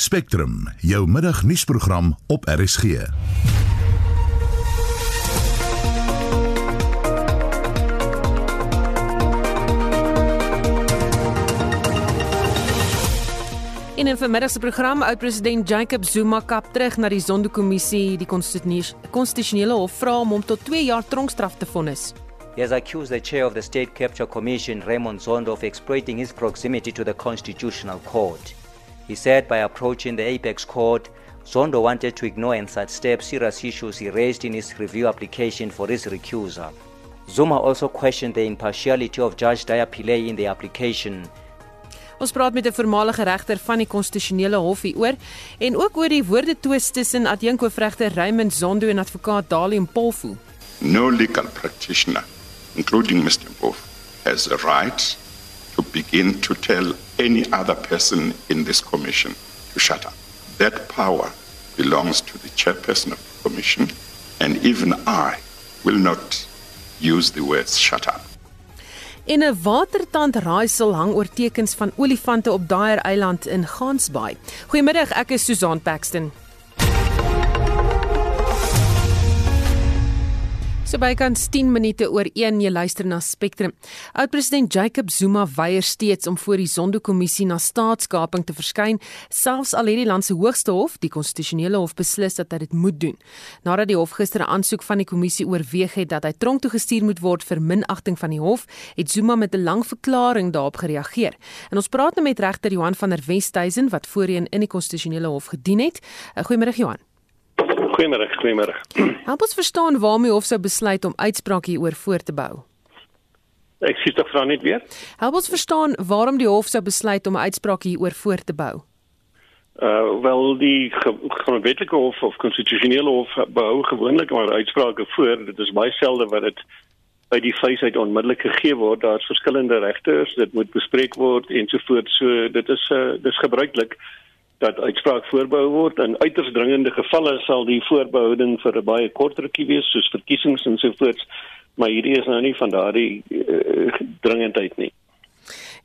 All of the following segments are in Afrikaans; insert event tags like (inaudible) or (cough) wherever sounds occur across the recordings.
Spectrum, jou middagnuusprogram op RSG. In 'n vermiddag se program oud president Jacob Zuma kap terug na die Zondo-kommissie, die konstitusionele hof vra om hom tot 2 jaar tronkstraf te vonnis. He has accused the chair of the State Capture Commission, Raymond Zondo, of exploiting his proximity to the Constitutional Court. He said by approaching the Apex Court, Zondo wanted to ignore and sidestep serious issues he raised in his review application for his recusal. Zuma also questioned the impartiality of Judge Daya Pillay in the application. Ons praat met 'n voormalige regter van die konstitusionele hof hieroor en ook oor die woordetwis tussen adjunkhoofregter Raymond Zondo en advokaat Dalium Polfu. No legal practitioner, including Mr. Mpofu, has a right to begin to tell any other person in this commission to shut up. That power belongs to the chairperson of the commission, and even I will not use the words shut up. En 'n watertand raaisel hang oor tekens van olifante op Daer Eiland in Gansbaai. Goeiemiddag, ek is Susan Paxton. So bykans 10 minute oor 1 jy luister na Spectrum. Oud-president Jacob Zuma weier steeds om voor die Zondo-kommissie na staatskaping te verskyn, selfs al het die land se hoogste hof, die konstitusionele hof, beslis dat hy dit moet doen. Nadat die hof gister 'n aansoek van die kommissie oorweeg het dat hy tronk toe gestuur moet word vir minagting van die hof, het Zuma met 'n lang verklaring daarop gereageer. En ons praat nou met regter Johan van der Westhuizen wat voorheen in die konstitusionele hof gedien het. Goeiemôre Johan. Goeiemôre, goeiemôre. Help ons verstaan waarom die hof sou besluit om uitspraak hieroor voor te bou. Ek sê tog vra net weer. Help ons verstaan waarom die hof sou besluit om 'n uitspraak hieroor voor te bou. Uh wel die grondwetlike hof of konstitusionele hof behou gewoonlik maar uitsprake voor. Dit is baie selde wat dit by die feesheid onmiddellik gegee word. Daar's verskillende regters, dit moet bespreek word ensovoorts. So dit is uh dis gebruiklik dat uitspraak voorbehou word. In uiters dringende gevalle sal die voorbehouding vir 'n baie kort rukkie wees soos verkiesings en so voort maar hierdie is nou nie van daardie uh, dringendheid nie.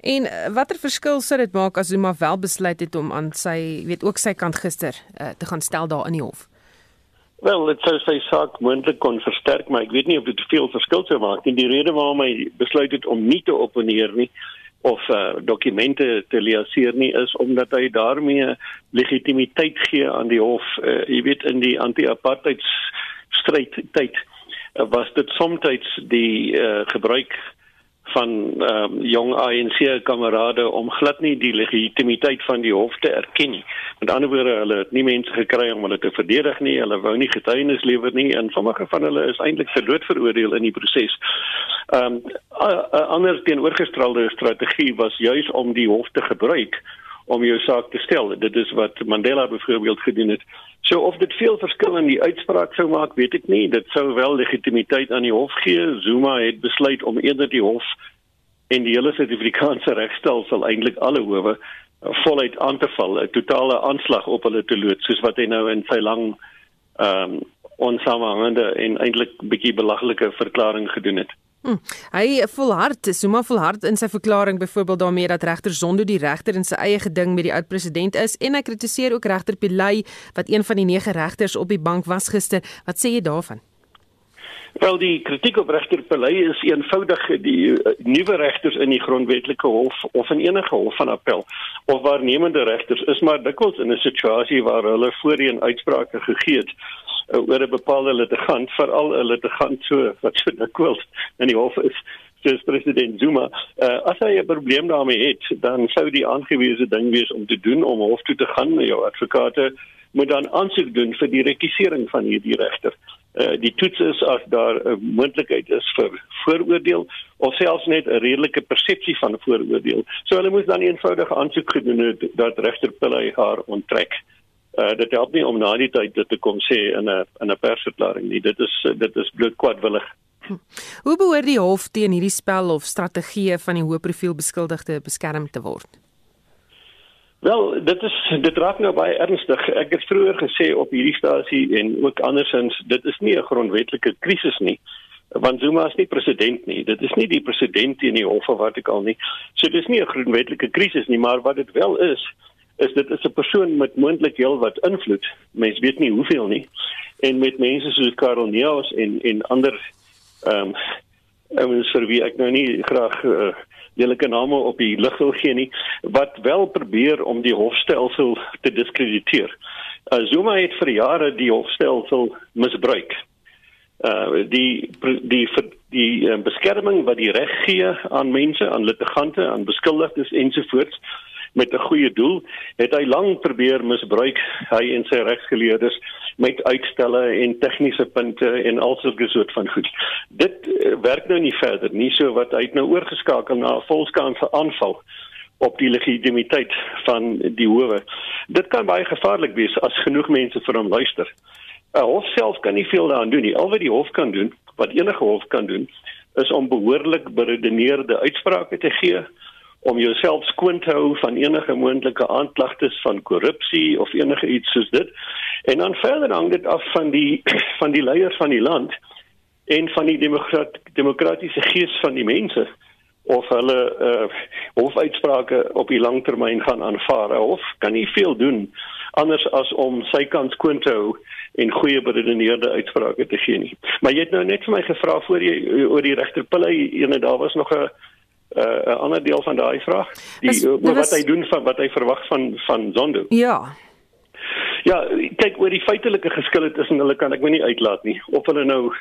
En uh, watter verskil sou dit maak as Zuma wel besluit het om aan sy weet ook sy kant gister uh, te gaan stel daar in die hof? Wel, dit sou sy saak moontlik kon versterk, maar ek weet nie of dit te veel verskil sou maak nie. Die rede waarom hy besluit het om nie te opponeer nie, of uh, dokumente te leaseer nie is omdat hy daarmee legitimiteit gee aan die hof uh, jy weet in die anti-apartheid stryd tyd uh, was dit soms die uh, gebruik van um, jong ANC kamerade om glad nie die legitimiteit van die hof te erken nie. Met ander woorde, hulle het nie mense gekry om hulle te verdedig nie. Hulle wou nie getuienis lewer nie en sommige van hulle is eintlik vir dood veroordeel in die proses. Ehm um, 'n ander teenoorgestelde strategie was juis om die hof te gebruik om jou saak te stel. Dit is wat Mandela byvoorbeeld gedoen het. So of dit veel verskil in die uitspraak sou maak, weet ek nie. Dit sou wel legitimiteit aan die hof gee. Zuma het besluit om eerder die hof en die hele Suid-Afrikaanse regstelsel eintlik alle howe voluit aan te val, 'n totale aanslag op hulle te lood, soos wat hy nou in sy lang ehm um, onsamehangende en eintlik bietjie belaglike verklaring gedoen het. Hm. Hy volhard, Zuma volhard in sy verklaring byvoorbeeld daarmee dat regter Zondo die regter in sy eie geding met die oud president is en hy kritiseer ook regter Pillay wat een van die nege regters op die bank was gister. Wat sê jy daarvan? Wel die kritiek op regter Pillay is eenvoudig die uh, nuwe regters in die grondwetlike hof of in enige hof van appel of waarnemende regters is maar dikwels in 'n situasie waar hulle voorheen uitsprake gegee het uh, oor 'n bepaalde litigant, veral 'n litigant so wat so dikwels in die hof is soos president Zuma. Uh, as hy 'n probleem daarmee het, dan sou die aangewese ding wees om te doen om hof toe te gaan. Jou advokate moet dan aansoek doen vir die rekisering van hierdie regter. Uh, die toets is as daar 'n moontlikheid is vir vooroordeel of selfs net 'n redelike persepsie van vooroordeel. So hulle moes dan eenvoudig aansoek gedoen het dat regter Pillay haar onttrek. Uh, dit help nie om na die tyd dit te kom sê in 'n in 'n persverklaring nie. Dit is dit is bloot kwaadwillig. Hoe behoort die hof teen hierdie spel of strategie van die hoë profiel beskuldigde beskerm te word? Wel, dit is dit raak nou baie ernstig. Ek het vroeër gesê op hierdie stasie en ook andersins, dit is nie 'n grondwetlike krisis nie. Want Zuma is nie president nie. Dit is nie die president in die hof of wat ek al nie. So dis nie 'n grondwetlike krisis nie, maar wat dit wel is, is dit is 'n persoon met moontlik heel wat invloed. Mense weet nie hoeveel nie. En met mense soos Karel Neus en en ander ehm um, ouens vir wie ek nou nie graag uh, lelike name op die lig wil gee nie, wat wel probeer om die hofstelsel te diskrediteer. Uh, Zuma het vir jare die hofstelsel misbruik. Uh die die die, die uh, beskerming wat die reg gee aan mense, aan litigante, aan beskuldigdes ensovoorts met 'n goeie doel, het hy lank probeer misbruik hy en sy regsgeleerdes met uitstelle en tegniese punte en alsulke soort van goed. Dit uh, werk nou nie verder nie, so wat het nou oorgeskakel na 'n volskaanse aanval op die legitimiteit van die howe. Dit kan baie gevaarlik wees as genoeg mense vir hom luister. 'n Hof self kan nie veel daaraan doen nie. Al wat die hof kan doen, wat enige hof kan doen, is om behoorlik beredeneerde uitsprake te gee om jouself skoon te hou van enige moontlike aanklagtes van korrupsie of enige iets soos dit. En dan verder hang dit af van die (clears throat) van die leiers van die land en van die demokrat, demokratiese gees van die mense of hulle uh, hofuitsprake op die langtermyn gaan aanvaar. Of kan nie veel doen anders as om sy kant skoon te hou en goeie beredeneerde uitsprake te gee nie. Maar jy het nou net vir my gevra voor jy oor die regterpille ene daar was nog 'n 'n ander deel van daai vraag. Die is, oor wat was... hy doen van wat hy verwag van van Zondo. Ja. Ja, kyk oor die feitelike geskille tussen hulle kan ek my nie uitlaat nie of hulle nou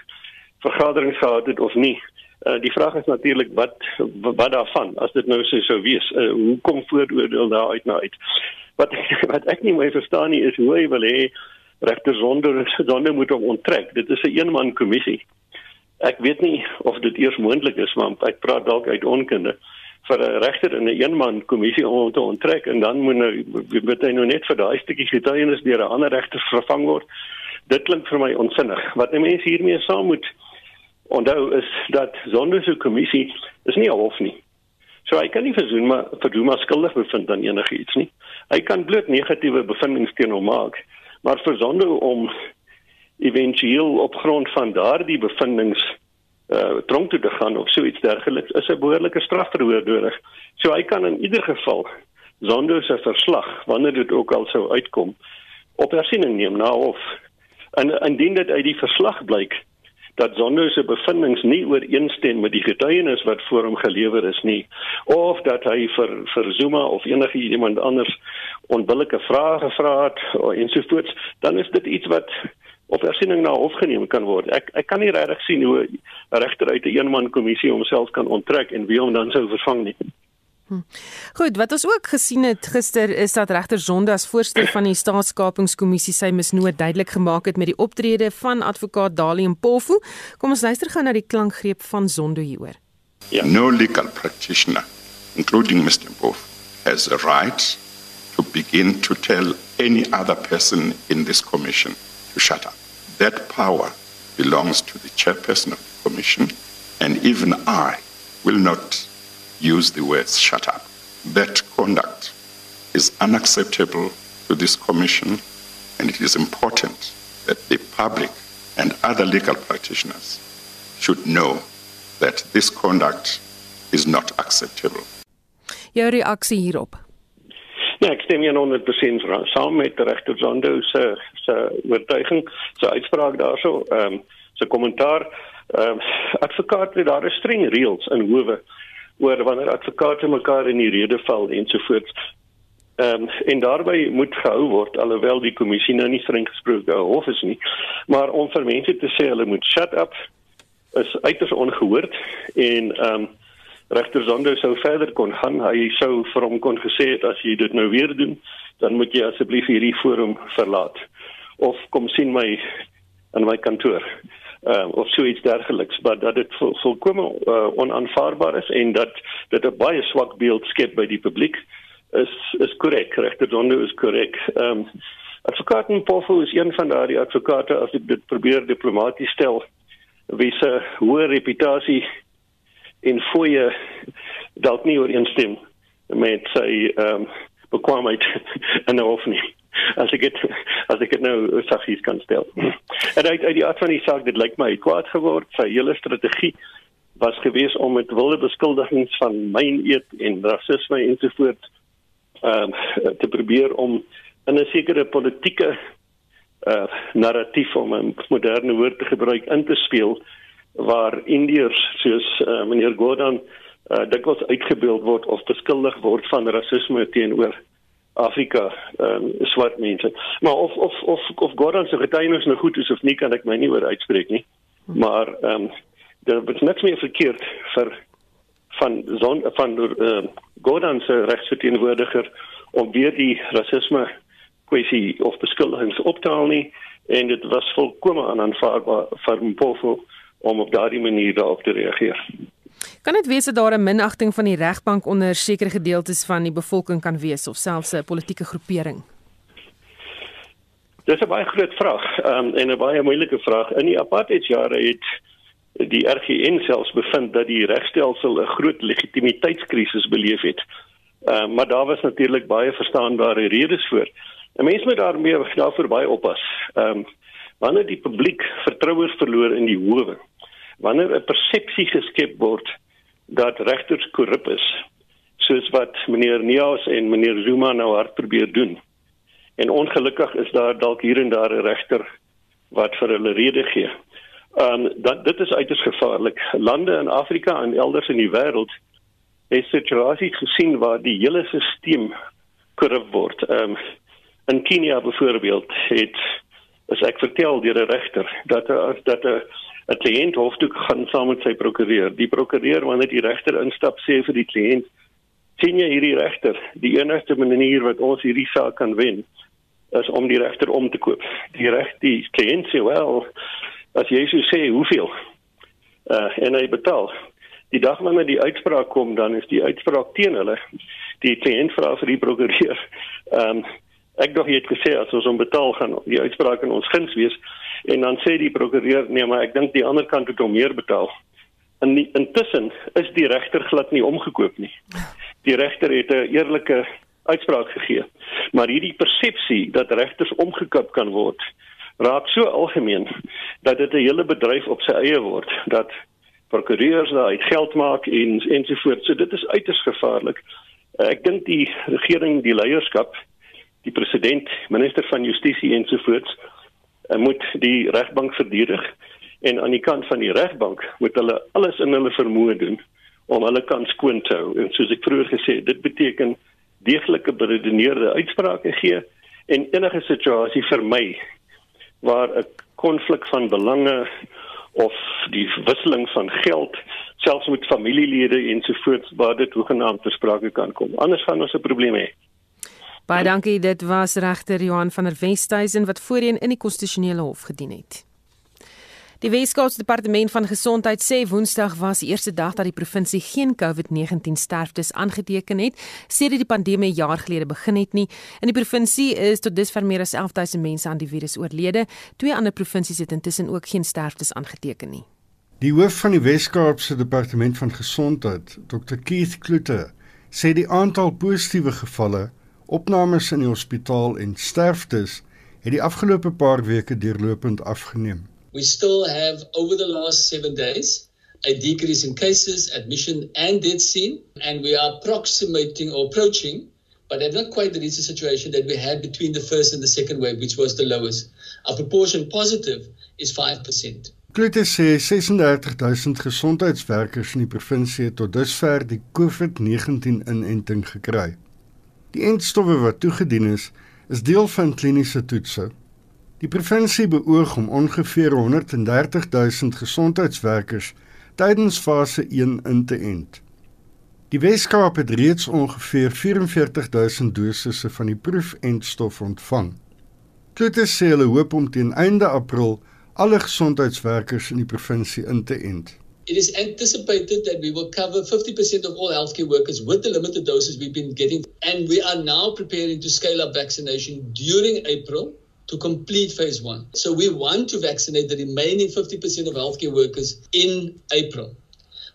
vergaderings gehad het of nie. Uh, die vraag is natuurlik wat wat daarvan as dit nou so sou wees. Uh, hoe kom vooroordeel daar uit na uit? Wat (laughs) wat ek nie mooi verstaan nie is hoe hy wil hê regter sonder sonder moet hom onttrek. Dit is 'n eenman kommissie. Ek weet nie of dit eers moontlik is maar ek praat dalk uit onkunde vir 'n regter in 'n eenman kommissie om te onttrek en dan moet nou moet hy nou net vir daai stukkie getuienis deur 'n ander regter vervang word. Dit klink vir my onsinnig. Wat mense hiermee saam moet onthou is dat sonder so 'n kommissie is nie 'n hof nie. So hy kan nie vir Zuma vir Zuma skuldig bevind aan enige iets nie. Hy kan bloot negatiewe bevindinge teen hom maak, maar vir sonder om eventueel op grond van daardie bevindinge uh tronk toe te gaan of so iets dergeliks is 'n behoorlike strafverhoor nodig. So hy kan in ieder geval sonder sy verslag wanneer dit ook al sou uitkom op hersiening neem na of en indien dit uit die verslag blyk dat Zondo se bevindinge nie ooreenstem met die getuienis wat voor hom gelewer is nie of dat hy vir vir Zuma of enige iemand anders onbillike vrae gevra het ensovoorts dan is dit iets wat op hersiening na hof geneem kan word. Ek ek kan nie regtig sien hoe 'n regter uit 'n eenman kommissie homself kan onttrek en wie hom dan sou vervang nie. Hm. Goed, wat ons ook gesien het gister is dat regter Zonde as voorsteur van die staatskapingskommissie sy misnoot duidelik gemaak het met die optrede van advokaat Dali Mpofu. Kom ons luister gou na die klankgreep van Zondo hieroor. Yeah. No legal practitioner, including Mr. Mpofu, has a right to begin to tell any other person in this commission to shut up. That power belongs to the chairperson of the commission, and even I will not use the words shut up. That conduct is unacceptable to this commission, and it is important that the public and other legal practitioners should know that this conduct is not acceptable. Jou reaksie hierop. Ja, ek stem 100% saam met regter Zondo se se oortuiging, sy uitspraak daarso, ehm um, sy kommentaar. Ehm um, advokate daar is streng reëls in howe oor wanneer advokate mekaar in die rede val ensovoorts. Ehm um, en daarbey moet gehou word alhoewel die kommissie nou nie streng gesproke hof is nie. Maar om vir mense te sê hulle moet shut up is uiters ongehoord en ehm um, regter Zondo sou verder kon gaan. Hy sou vir hom kon gesê het as jy dit nou weer doen, dan moet jy asseblief hierdie forum verlaat of kom sien my in my kantoor uh, of so iets dergeliks. Maar dat dit vol, volkome uh, onaanvaarbaar is en dat dit 'n baie swak beeld skep by die publiek is is korrek. Regter Zondo is korrek. Ehm um, advokaat Pofu is een van daardie advokate as ek dit probeer diplomaties stel wie se hoë reputasie en fooie dalk nie ooreenstem met sy ehm um, bekwaamheid (laughs) in 'n hof nie as ek dit as ek nou saggies kan stel. (clears throat) En uit uit die aard van die saak dit lyk my kwaad geword sy hele strategie was gewees om met wilde beskuldigings van myn eet en rasisme ensovoorts ehm uh, te probeer om in 'n sekere politieke uh narratief om 'n moderne woord te gebruik in te speel waar Indiërs soos uh, meneer Gordon uh, dikwels uitgebeeld word of beskuldig word van rasisme teenoor Afrika um, swart mense. Maar of of of of Gordon se getuienis nou goed is of nie kan ek my nie oor uitspreek nie. Maar ehm um, daar is niks meer verkeerd vir van zon, van uh, Gordon se regsverteenwoordiger om weer die rasisme kwessie of beskuldigings op te haal nie en dit was volkome onaanvaarbaar vir Mpofu om op daardie manier daarop te reageer. Kan dit wees dat daar 'n minagting van die regbank onder sekere gedeeltes van die bevolking kan wees of selfs 'n politieke groepering? Dis 'n baie groot vraag um, en 'n baie moeilike vraag. In die apartheidjare het die RGN selfs bevind dat die regstelsel 'n groot legitimiteitskrisis beleef het. Um, maar daar was natuurlik baie verstaanbare redes voor. 'n Mens moet daarmee daarvoor baie oppas. Ehm um, wanneer die publiek vertroue verloor in die howe, wanneer 'n persepsie geskep word dat regters korrup is, soos wat meneer Neus en meneer Zuma nou hard probeer doen. En ongelukkig is daar dalk hier en daar 'n regter wat vir hulle rede gee. Um, dat dit is uiters gevaarlik. Lande in Afrika en elders in die wêreld het situasies gesien waar die hele stelsel korrup word. Um, in Kenia byvoorbeeld het as ek vertel deur 'n regter dat as dat 'n 'n kliënt hoef toe gaan saam met sy prokureur. Die prokureur wanneer die regter instap sê vir die kliënt: "Sien jy hierdie regter? Die enigste manier wat ons hierdie saak kan wen is om die regter om te koop." Die reg die kliënt sê: "Wel, as jy so sê, hoeveel?" Uh en hy betaal. Die dag wanneer die uitspraak kom, dan is die uitspraak teen hulle. Die kliënt vra vir die prokureur: "Ehm um, ek dog jy het gesê as ons hom betaal gaan die uitspraak in ons guns wees. En dan sê die prokureur nee maar ek dink die ander kant het hom meer betaal. In die, intussen is die regter glad nie omgekoop nie. Die regter het 'n eerlike uitspraak gegee. Maar hierdie persepsie dat regters omgekoop kan word raak so algemeen dat dit 'n hele bedryf op sy eie word dat prokureurs daai geld maak en ensovoorts. So dit is uiters gevaarlik. Ek dink die regering die leierskap die president, minister van justisie ensovoorts uh, moet die regbank verdedig en aan die kant van die regbank moet hulle alles in hulle vermoë doen om hulle kan skoon te hou. En soos ek vroeër gesê het, dit beteken deeglike beredeneerde uitsprake gee en enige situasie vermy waar 'n konflik van belange of die wisseling van geld selfs met familielede ensovoorts waar dit hoegenaamd ter sprake kan kom. Anders gaan ons 'n probleem hê. Baie dankie. Dit was regter Johan van der Westhuizen wat voorheen in die konstitusionele hof gedien het. Die Weskaapse Departement van Gesondheid sê Woensdag was die eerste dag dat die provinsie geen COVID-19 sterftes aangeteken het sedert die pandemie jaar gelede begin het nie. In die provinsie is tot dusver meer as 11000 mense aan die virus oorlede. Twee ander provinsies het intussen ook geen sterftes aangeteken nie. Die hoof van die Weskaapse Departement van Gesondheid, Dr Keith Kloete, sê die aantal positiewe gevalle Opnames in die hospitaal en sterftes het die afgelope paar weke deurlopend afgeneem. We still have over the last 7 days a decrease in cases, admission and death scene and we are approximating or approaching but have not quite reached the situation that we had between the first and the second wave which was the lowest. Our proportion positive is 5%. Klute sê 36000 gesondheidswerkers in die provinsie het tot dusver die COVID-19 inenting gekry. Die entstowwe wat toegedien is, is deel van kliniese toetse. Die provinsie beoog om ongeveer 130 000 gesondheidswerkers tydens fase 1 in te ent. Die Weskaap het reeds ongeveer 44 000 dosisse van die proefentstof ontvang. Is sê hulle hoop om teen einde April alle gesondheidswerkers in die provinsie in te ent. It is anticipated that we will cover 50% of all healthcare workers with the limited doses we've been getting. And we are now preparing to scale up vaccination during April to complete phase one. So we want to vaccinate the remaining 50% of healthcare workers in April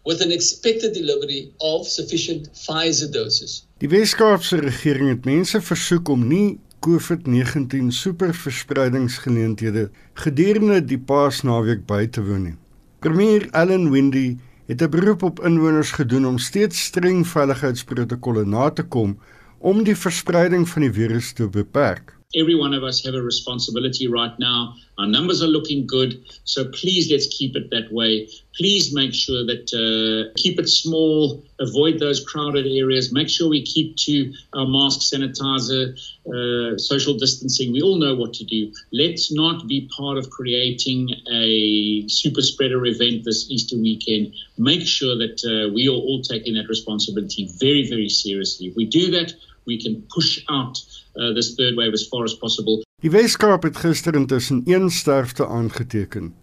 with an expected delivery of sufficient Pfizer doses. Die Weskaapse regering het mense versoek om nie COVID-19 superverspreidingsgeleenthede gedurende die Paasnaweek by te woon nie. Premier Allan Windey het 'n beroep op inwoners gedoen om steeds streng veiligheidsprotokolle na te kom om die verspreiding van die virus te beperk. Every one of us have a responsibility right now. Our numbers are looking good, so please let's keep it that way. Please make sure that uh, keep it small, avoid those crowded areas. Make sure we keep to our mask, sanitizer, uh, social distancing. We all know what to do. Let's not be part of creating a super spreader event this Easter weekend. Make sure that uh, we are all taking that responsibility very, very seriously. If we do that, we can push out uh, this third wave as far as possible. Die Weskaap het gister intussen een sterfte aangeteken.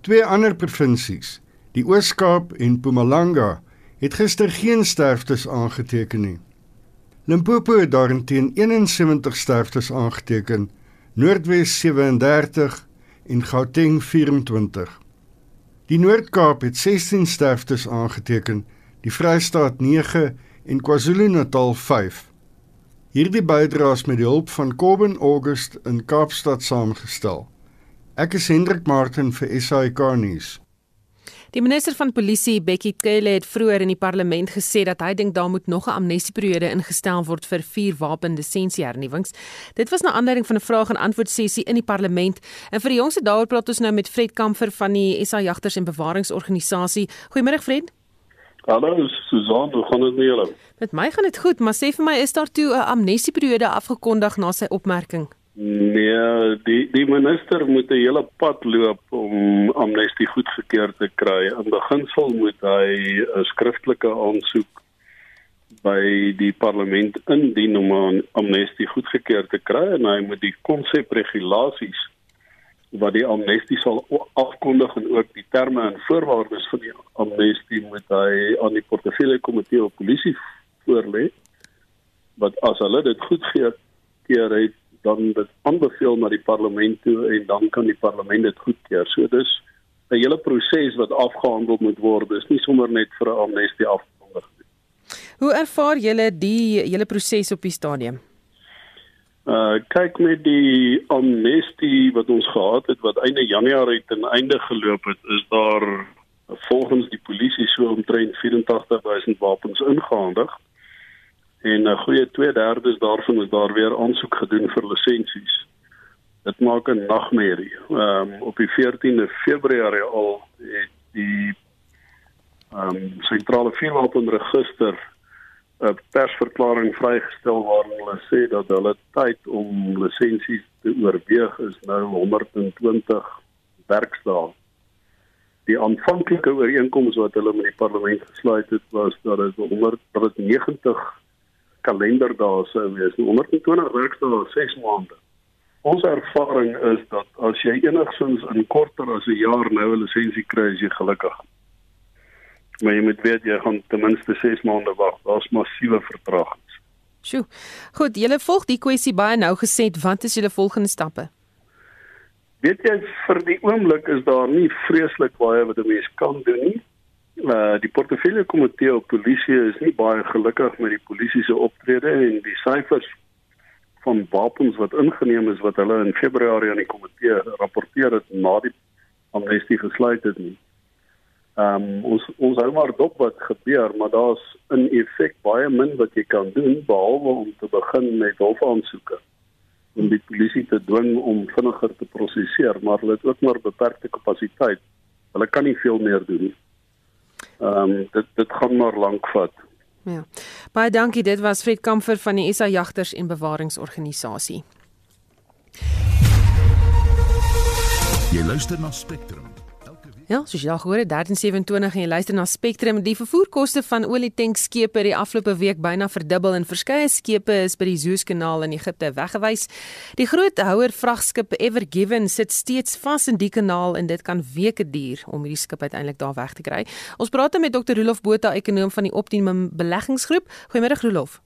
Twee ander provinsies, die Oos-Kaap en Mpumalanga, het gister geen sterftes aangeteken nie. Limpopo het daarteen 71 sterftes aangeteken, Noordwes 37 en Gauteng 24. Die Noord-Kaap het 16 sterftes aangeteken, die Vrystaat 9 en KwaZulu-Natal 5. Hierdie bydraes met die hulp van Kobben August in Kaapstad saamgestel. Ek is Hendrik Martin vir SAK nuus. Die minister van polisie, Bekkie Cele, het vroeër in die parlement gesê dat hy dink daar moet nog 'n amnestieperiode ingestel word vir vier wapenlisensiehernuwings. Dit was na aanleiding van 'n vraag en antwoord sessie in die parlement. En vir die jongste daaroor praat ons nou met Fred Kamfer van die SA Jagters en Bewaringsorganisasie. Goeiemôre Fred. Hallo Susan, hoe gaan dit met julle? Met my gaan dit goed, maar sê vir my is daar toe 'n amnestieperiode afgekondig na sy opmerking? Nee, die die minister moet 'n hele pad loop om amnestie goedgekeur te kry. In beginsel moet hy 'n skriftelike aansoek by die parlement indien om amnestie goedgekeur te kry en hy moet die konsepregulasies wat die amnestie sal afkondig en ook die terme en voorwaardes van die amnestie moet hy aan die portefeulje komitee op polisie voorlê wat as hulle dit goedgekeur het dan dit aanbeveel na die parlement toe en dan kan die parlement dit goedkeur. So dis 'n hele proses wat afgehandel moet word. Dis nie sommer net vir 'n amnestie afkondig nie. Hoe ervaar julle die hele proses op die stadium? Uh kyk met die amnestie wat ons gehad het wat einde Januarie ten einde geloop het, is daar volgens die polisie so omtrent 84000 wapens ingehandig. En 'n goeie 2/3 daarvan is daar weer aansoek gedoen vir lisensies. Dit maak 'n nagmerrie. Ehm um, op die 14de Februarie al het die ehm um, sentrale vuurwapenregister 'n persverklaring vrygestel waarin hulle sê dat hulle tyd om lisensies te oorweeg is nou 120 werksdae. Die aanvanklike ooreenkoms wat hulle met die parlement gesluit het was dat dit 190 kalenderdae sou wees. 120 werksdae is 6 maande. Ons ervaring is dat as jy enigsins in korter as 'n jaar nou 'n lisensie kry, is jy gelukkig maar jy moet weet jy gaan ten minste 6 maande wag. Daar's massiewe vertragings. Sjoe. Goed, julle volg die kwessie baie nou gesê, wat is julle volgende stappe? Weet jy vir die oomblik is daar nie vreeslik baie wat 'n mens kan doen nie. Uh die portefeulje komitee op polisie is nie baie gelukkig met die polisie se optrede en die syfers van wapens wat ingeneem is wat hulle in Februarie aan die komitee rapporteer het na die amnestie gesluit het nie. Ehm um, ons ons hou maar dop wat gebeur, maar daar's in effek baie min wat jy kan doen behalwe om te begin met hofaansoeke om die polisie te dwing om vinniger te prosesseer, maar hulle het ook maar beperkte kapasiteit. Hulle kan nie veel meer doen nie. Ehm um, dit dit gaan maar lank vat. Ja. Baie dankie. Dit was Fred Kamfer van die SA Jagters en Bewaringsorganisasie. Jy luister na Spectrum. Ja, soos jy al gehoor het, 1327 en jy luister na Spectrum. Die vervoerkoste van olietanksskepe het die afgelope week byna verdubbel en verskeie skepe is by die Suezkanaal in Egipte weggewys. Die groot houer vragskip Ever Given sit steeds vas in die kanaal en dit kan weke duur om hierdie skip uiteindelik daar weg te kry. Ons praat met Dr. Rolof Botha, ekonom van die Optimum Beleggingsgroep. Goeiemôre Rolof.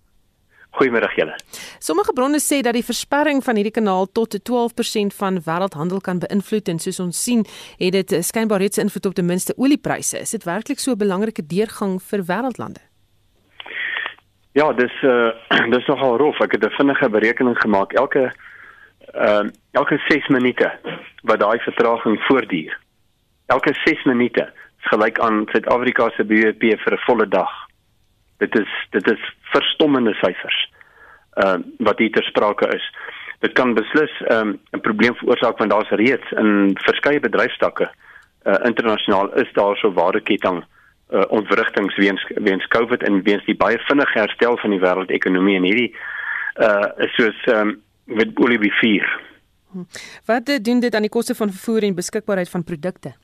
Goeiemôre julle. Sommige bronne sê dat die versperring van hierdie kanaal tot 12% van wêreldhandel kan beïnvloed en soos ons sien, het dit eh, skynbaar reeds invloed op ten minste oliepryse. Is dit werklik so 'n belangrike deurgang vir wêreldlande? Ja, dis uh (clears throat) dis nogal rof. Ek het 'n vinnige berekening gemaak. Elke uh elke 6 minute wat daai vertraging voortduur. Elke 6 minute is gelyk aan Suid-Afrika se BBP vir 'n volle dag. Dit is dit is verstommende syfers. uh wat hier ter sprake is. Dit kan beslis um, 'n probleem veroorsaak want daar's reeds in verskeie bedryfstakke uh internasionaal is daar so waardeketting uh ontwrigtings weens weens COVID en weens die baie vinnige herstel van die wêreldekonomie en hierdie uh is soos um met olie vier. Wat doen dit aan die koste van vervoer en beskikbaarheid van produkte?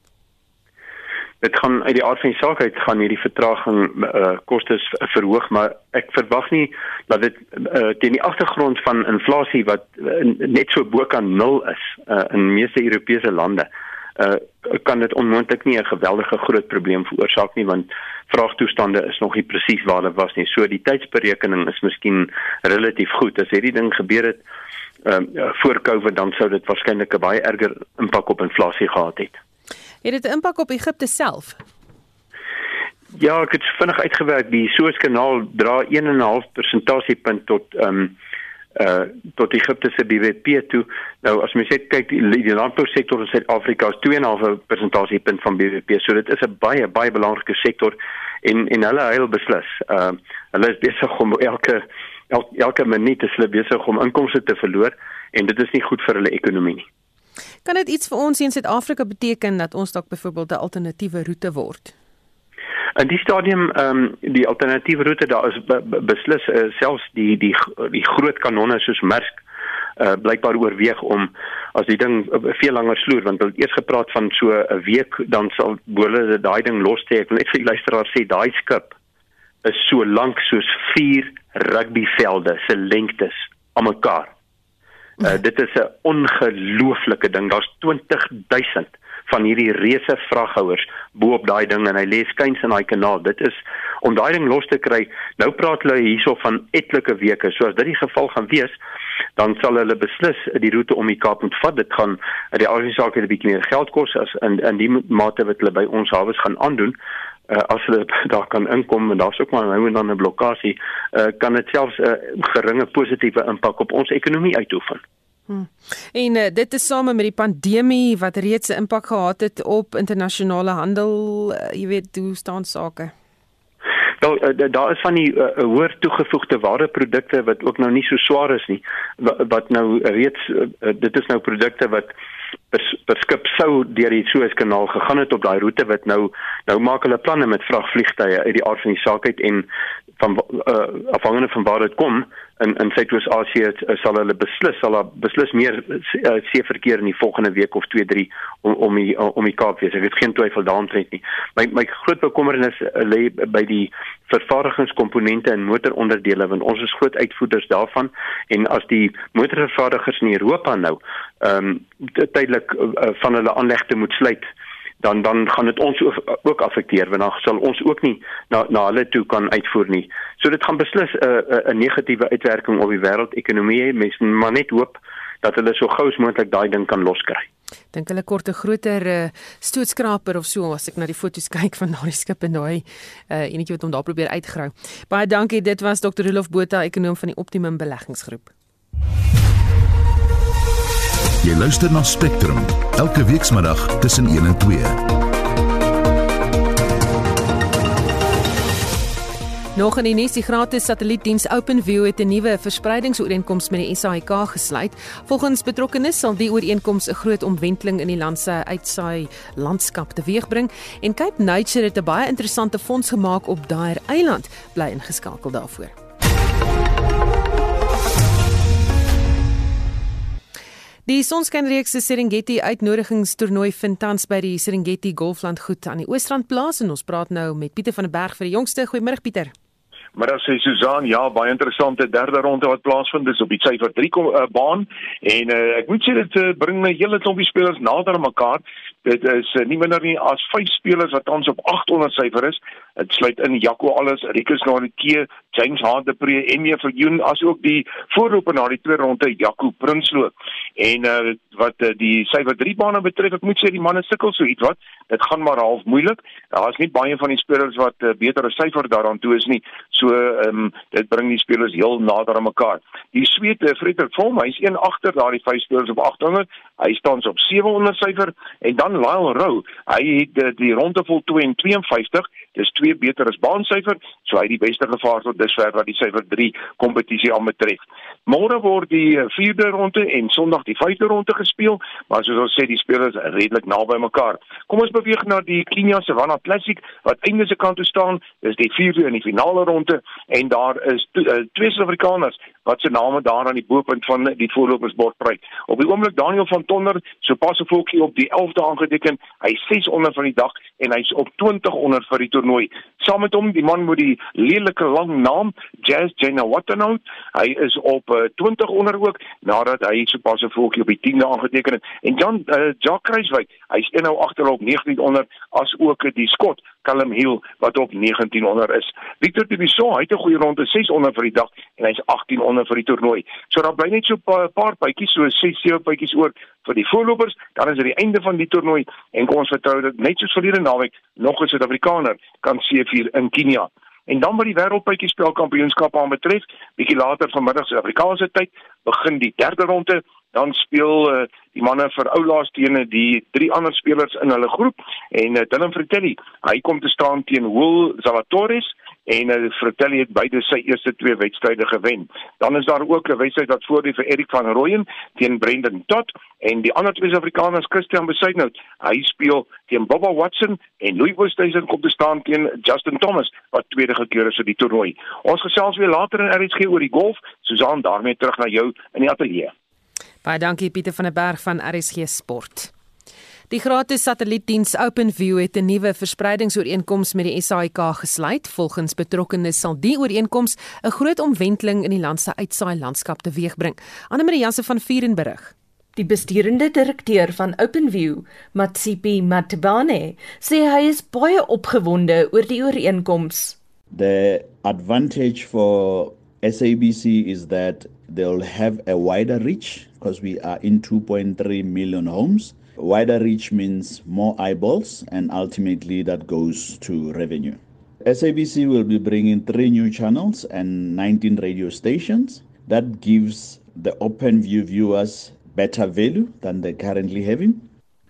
Dit gaan uit die aard van die saak uit gaan hierdie vertraging uh kostes verhoog, maar ek verwag nie dat dit uh teen die agtergrond van inflasie wat uh, net so bo kan nul is uh in meeste Europese lande. Uh kan dit onmoontlik nie 'n geweldige groot probleem veroorsaak nie want vraagtoestande is nog nie presies waar hulle was nie. So die tydsberekening is miskien relatief goed. As hierdie ding gebeur het uh, voor Covid dan sou dit waarskynlik 'n baie erger impak op inflasie gehad het. Het dit 'n impak op Egipte self? Ja, ek het vinnig uitgewerk die Suezkanaal dra 1.5 persentasiepunt tot ehm um, uh tot Egipte se BBP toe. Nou as mens net kyk die, die landbousektor in Suid-Afrika is 2.5 persentasiepunt van BBP. So dit is 'n baie baie belangrike sektor en en hulle huil beslis. Ehm uh, hulle is besig om elke elke, elke minuut is hulle besig om inkomste te verloor en dit is nie goed vir hulle ekonomie nie. Kan dit iets vir ons in Suid-Afrika beteken dat ons dalk byvoorbeeld 'n alternatiewe roete word? In die stadium ehm um, die alternatiewe roete daar is be, be, beslis uh, selfs die die die groot kanonne soos Maersk uh, blykbaar oorweeg om as die ding uh, veel langer sloer want hulle het eers gepraat van so 'n week dan sal hulle daai ding los tree. Ek wil net vir die luisteraars sê daai skip is so lank soos 4 rugbyvelde se lengtes aan mekaar. Uh, dit is 'n ongelooflike ding. Daar's 20000 van hierdie reuse vraghouers bo op daai ding en hy lê skuins in daai kanaal. Dit is om daai ding los te kry. Nou praat hulle hierso van etlike weke. So as dit die geval gaan wees, dan sal hulle beslis die roete om die Kaap moet vat. Dit gaan die organisasie 'n bietjie meer geld kos as in in die mate wat hulle by ons hawes gaan aandoen uh, as hulle (laughs) daar kan inkom en daar's ook maar nou en dan 'n blokkade, uh, kan dit selfs 'n uh, geringe positiewe impak op ons ekonomie uitoefen. Hmm. En uh, dit is same met die pandemie wat reeds 'n impak gehad het op internasionale handel, uh, jy weet, hoe staan sake? Wel, uh, daar is van die uh, hoër toegevoegde waardeprodukte wat ook nou nie so swaar is nie, wat, wat nou reeds uh, dit is nou produkte wat beskip sou deur die Suezkanaal gegaan het op daai roete wat nou nou maak hulle planne met vragvliegtye uit die aard van die saak uit en van uh, afhangende van waar dit kom in in Suidoos-Asië uh, sal hulle beslis sal daar beslis meer uh, seeverkeer in die volgende week of 2 3 om om die om die Kaap wees. Ek het geen twyfel daaroor nie. My my groot bekommernis lê by die vervaardigingskomponente en motoronderdele want ons is groot uitvoerders daarvan en as die motorvervaardigers in Europa nou ehm um, tydelik uh, van hulle aanlegte moet sluit dan dan gaan dit ons ook, ook affekteer want dan sal ons ook nie na na hulle toe kan uitvoer nie. So dit gaan beslis 'n uh, 'n uh, negatiewe uitwerking op die wêreldekonomie hê. Mense maar net hoop dat hulle so gou as moontlik daai ding kan loskry. Dink hulle kort 'n groter uh, stootskraper of so as ek na die foto's (laughs) kyk van daai skip en daai uh, enetjie wat hom daar probeer uitgrou. Baie dankie. Dit was Dr. Rolf Botha, ekonom van die Optimum Beleggingsgroep. Jy luister na Spectrum elke weekmiddag tussen 1 en 2. Nog in die nuus, die gratis satellietdiens OpenView het 'n nuwe verspreidingsooreenkoms met die SAIK gesluit. Volgens betrokkenes sal die ooreenkoms 'n groot omwenteling in die land se uitsaai landskap teweegbring en Cape Nature het 'n baie interessante fonds gemaak op daai eiland. Bly ingeskakel daarvoor. Die Sonskynreeks se Serengeti uitnodigingstoernooi vind tans by die Serengeti Golfland goed aan die Oosrand plaas en ons praat nou met Pieter van der Berg vir die jongste. Goeiemôre Pieter. Maar as jy Susan, ja, baie interessante derde ronde wat plaasvind, dis op die syfer 3 uh, baan en uh, ek moet sê dit uh, bring my hele klompie spelers nader aan mekaar. Dit is uh, nie minder nie as vyf spelers wat ons op 800 syfer is. Dit sluit in Jaco Alles, Rikus Naritke, James Hardepree en meer vir Joen asook die voorloper na die tweede ronde Jaco Prinsloo. En uh, wat uh, die syfer 3 bane betref, ek moet sê die manne sukkel so iets wat. Dit gaan maar half moeilik. Daar is nie baie van die spelers wat uh, beter 'n syfer daaraan toe is nie. So ehm um, dit bring die spelers heel nader aan mekaar. Die Swede uh, Frederik Vorm, hy's een agter daardie vyf spelers op 800. Hy staan op 700 syfer en dan Lyle Rowe. Hy het uh, die ronde vol 2 en 52 Dis twee beter as baansyfer, so hy die beste gevaar tot dusver wat die syfer 3 kompetisie aanbetref. Môre word die 4de ronde en Sondag die 5de ronde gespeel, maar soos ons sê die spelers redelik naby mekaar. Kom ons beweeg na die Kenya Savannah Classic wat einde se kant toe staan. Dis die 4de in die finale ronde en daar is to, uh, twee Suid-Afrikaners wat se name daar aan die bopunt van die voorlopersbord pryk. Op die oomblik Daniel van Tonder, sopas 'n volkie op die 11de aangeteken. Hy is 6 onder van die dag en hy's op 20 onder vir die toernooi. Saam met hom die man met die lelike lang naam, Jazz Jenawatano. Hy is op uh, 20 onder ook nadat hy sopas 'n volkie op die 10de aangeteken het. En Jan uh, Jacques Kruiswyk, hy's nou agterop 19 onder as ook die skot Callum Hill wat op 19 onder is. Victor Tibiso, hy het 'n goeie ronde 6 onder vir die dag en hy's 18 onder vir die toernooi. So daar bly net so 'n paar, paar bytjies, so 6 7 bytjies oor vir die voorlopers. Dan is dit die einde van die toernooi en kom ons vertrou dat net soos verlede naweek nog 'n Suid-Afrikaner kan seëvier in Kenia. En dan wat die wêreldpotjie spelkampioenskap aanbetref, bietjie later vanmiddag Suid-Afrikaanse tyd, begin die derde ronde dan speel uh, die manne vir oulaas teen die drie ander spelers in hulle groep en uh, Dylan Fratelli hy kom te staan teen Will Zalatoris en uh, Fratelli het beide sy eerste twee wedstryde gewen. Dan is daar ook 'n wedstryd wat voor die vir Erik van Rooyen teen Brendan Todd en die ander twee Afrikaners Christian Besuitnout hy speel teen Bobba Watson en Louis Oosthuizen kom te staan teen Justin Thomas wat tweede gekeer is vir die toernooi. Ons gesels weer later in RSG oor die golf. Susan daarmee terug na jou in die ateljee Baie dankie Pieter van der Berg van RSG Sport. Die gratis satellietdiens OpenView het 'n nuwe verspreidingsooreenkoms met die SAIK gesluit. Volgens betrokkenes sal die ooreenkoms 'n groot omwenteling in die land se uitsaai landskap teweegbring. Annelie Jansen van Vuren berig. Die besturende direkteur van OpenView, Matsipi Matbane, sê hy is baie opgewonde oor die ooreenkoms. The advantage for SABC is that they'll have a wider reach because we are in 2.3 million homes. Wider reach means more eyeballs, and ultimately that goes to revenue. SABC will be bringing three new channels and 19 radio stations. That gives the open view viewers better value than they're currently having.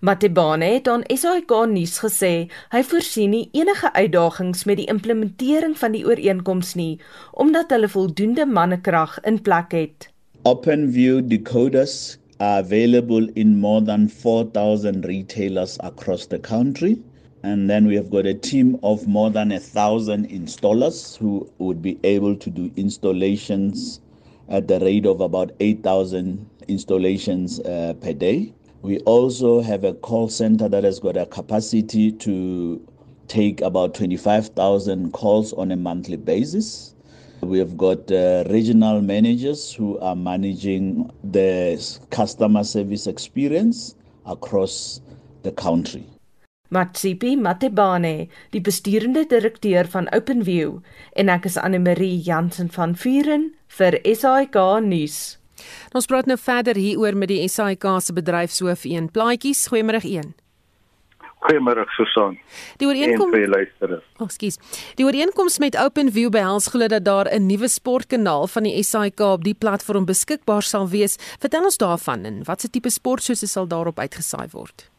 Matebane het aan SAK nuus gesê hy voorsien nie enige uitdagings met die implementering van die ooreenkoms nie omdat hulle voldoende mannekrag in plek het. OpenView decoders are available in more than 4000 retailers across the country and then we have got a team of more than 1000 installers who would be able to do installations at the rate of about 8000 installations uh, per day. We also have a call center that has got a capacity to take about 25,000 calls on a monthly basis. We have got uh, regional managers who are managing the customer service experience across the country. Matsipi Matebane, die besturende direkteur van OpenView, en ek is Anne Marie Jansen van Vuren vir SAK nuus. Ons praat nou verder hieroor met die SAIK se bedryfshoof een plaatjies. Goeiemôre een. Goeiemôre Susan. Die ooreenkoms. Oh, skus. Die ooreenkoms met OpenView behels glo dat daar 'n nuwe sportkanaal van die SAIK op die platform beskikbaar sal wees. Vertel ons daarvan en watse tipe sportsoorte sal daarop uitgesaai word?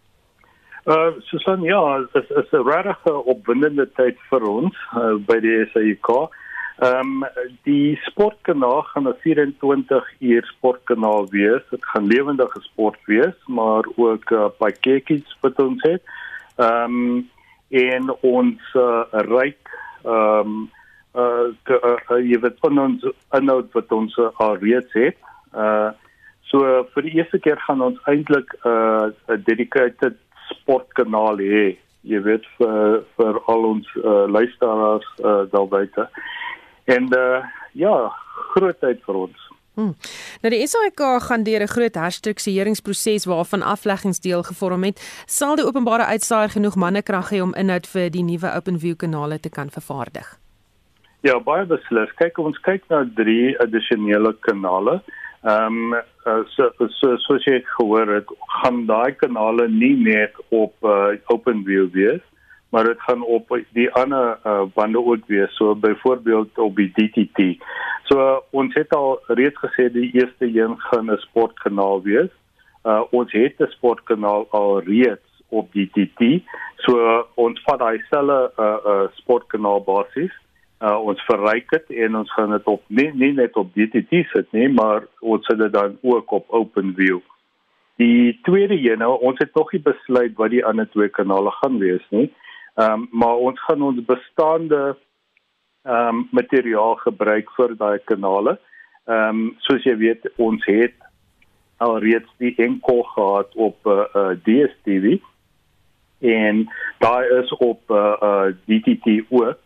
Uh Susan, ja, dit is, 'n regte opwindende tyd vir ons uh, by die SAIK. Ehm um, die sportkanaal gaan 'n 24 uur sportkanaal wees. Dit gaan lewendige sport wees, maar ook 'n uh, pakketjies wat ons het. Ehm um, en ons uh, ryk ehm um, uh, uh, uh jy weet van ons inhoud wat ons uh, al reeds het. Uh so vir die eerste keer gaan ons eintlik 'n uh, dedicated sportkanaal hê. Jy weet vir vir al ons uh, luisteraars uh, daar buite. En uh ja, groot tyd vir ons. Hmm. Nou die SAIK gaan deur 'n groot herstruktureringsproses waarvan afleggings deel gevorm het. Sal die openbare uitsaaier genoeg mannekrag hê om inhoud vir die nuwe OpenView kanale te kan vervaardig? Ja, baie beslis. Kyk, ons kyk na drie addisionele kanale. Ehm um, uh, so so soos jy gehoor het, gaan daai kanale nie net op uh, OpenView wees maar dit gaan op die ander uh, bande ook wees so byvoorbeeld op die DTT. So uh, ons het al reeds gesê die eerste een gaan 'n sportkanaal wees. Uh, ons het 'n sportkanaal al reeds op DTT. So uh, ons vat daai selfe uh, uh, sportkanaal basies. Uh, ons verryk dit en ons gaan dit op nie, nie net op DTT sit nie, maar ons sit dit dan ook op OpenView. Die tweede een, nou, ons het nog nie besluit wat die ander twee kanale gaan wees nie. Ehm um, maar ons gaan ons bestaande ehm um, materiaal gebruik vir daai kanale. Ehm um, soos jy weet, ons het alreeds die enkel gehad op uh, uh DStv en daar is op uh, uh DTT ook